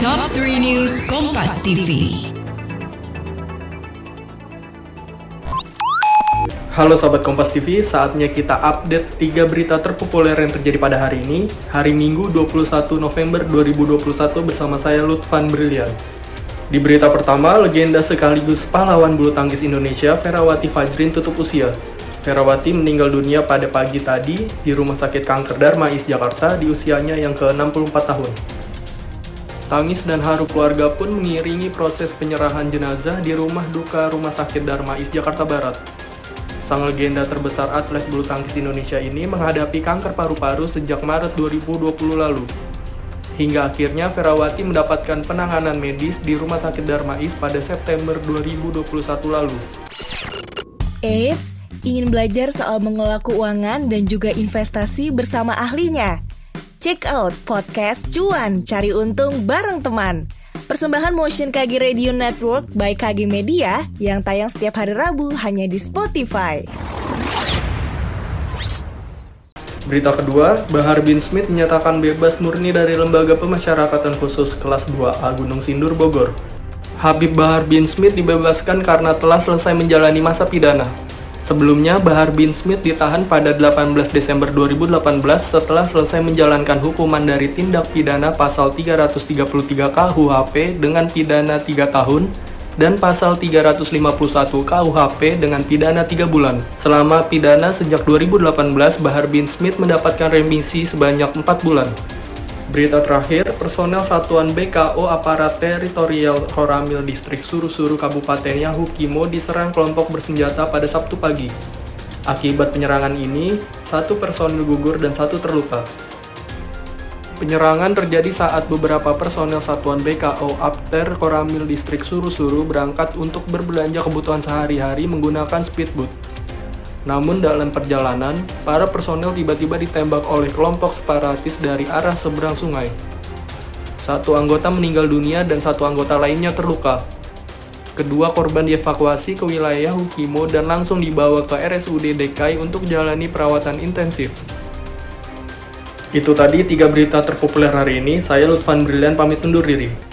Top 3 News Kompas TV. Halo Sobat Kompas TV, saatnya kita update 3 berita terpopuler yang terjadi pada hari ini, hari Minggu 21 November 2021 bersama saya Lutfan Brilian. Di berita pertama, legenda sekaligus pahlawan bulu tangkis Indonesia Ferawati Fajrin tutup usia. Ferawati meninggal dunia pada pagi tadi di Rumah Sakit Kanker Darmais Jakarta di usianya yang ke-64 tahun. Tangis dan haru keluarga pun mengiringi proses penyerahan jenazah di rumah duka Rumah Sakit Darmais Jakarta Barat. Sang legenda terbesar atlet bulu tangkis Indonesia ini menghadapi kanker paru-paru sejak Maret 2020 lalu. Hingga akhirnya Ferawati mendapatkan penanganan medis di Rumah Sakit Darmais pada September 2021 lalu. Eits, Ingin belajar soal mengelola keuangan dan juga investasi bersama ahlinya? Check out podcast Cuan Cari Untung bareng teman. Persembahan Motion KG Radio Network by KG Media yang tayang setiap hari Rabu hanya di Spotify. Berita kedua, Bahar bin Smith menyatakan bebas murni dari Lembaga Pemasyarakatan Khusus kelas 2A Gunung Sindur, Bogor. Habib Bahar bin Smith dibebaskan karena telah selesai menjalani masa pidana. Sebelumnya, Bahar bin Smith ditahan pada 18 Desember 2018 setelah selesai menjalankan hukuman dari tindak pidana pasal 333 KUHP dengan pidana 3 tahun dan pasal 351 KUHP dengan pidana 3 bulan. Selama pidana sejak 2018, Bahar bin Smith mendapatkan remisi sebanyak 4 bulan. Berita terakhir, personel Satuan BKO Aparat Teritorial Koramil Distrik Suru-Suru Kabupaten Yahukimo diserang kelompok bersenjata pada Sabtu pagi. Akibat penyerangan ini, satu personil gugur dan satu terluka. Penyerangan terjadi saat beberapa personel Satuan BKO Apter Koramil Distrik Suru-Suru berangkat untuk berbelanja kebutuhan sehari-hari menggunakan speedboat. Namun dalam perjalanan, para personel tiba-tiba ditembak oleh kelompok separatis dari arah seberang sungai. Satu anggota meninggal dunia dan satu anggota lainnya terluka. Kedua korban dievakuasi ke wilayah Hukimo dan langsung dibawa ke RSUD DKI untuk jalani perawatan intensif. Itu tadi tiga berita terpopuler hari ini. Saya Lutfan Brilian pamit undur diri.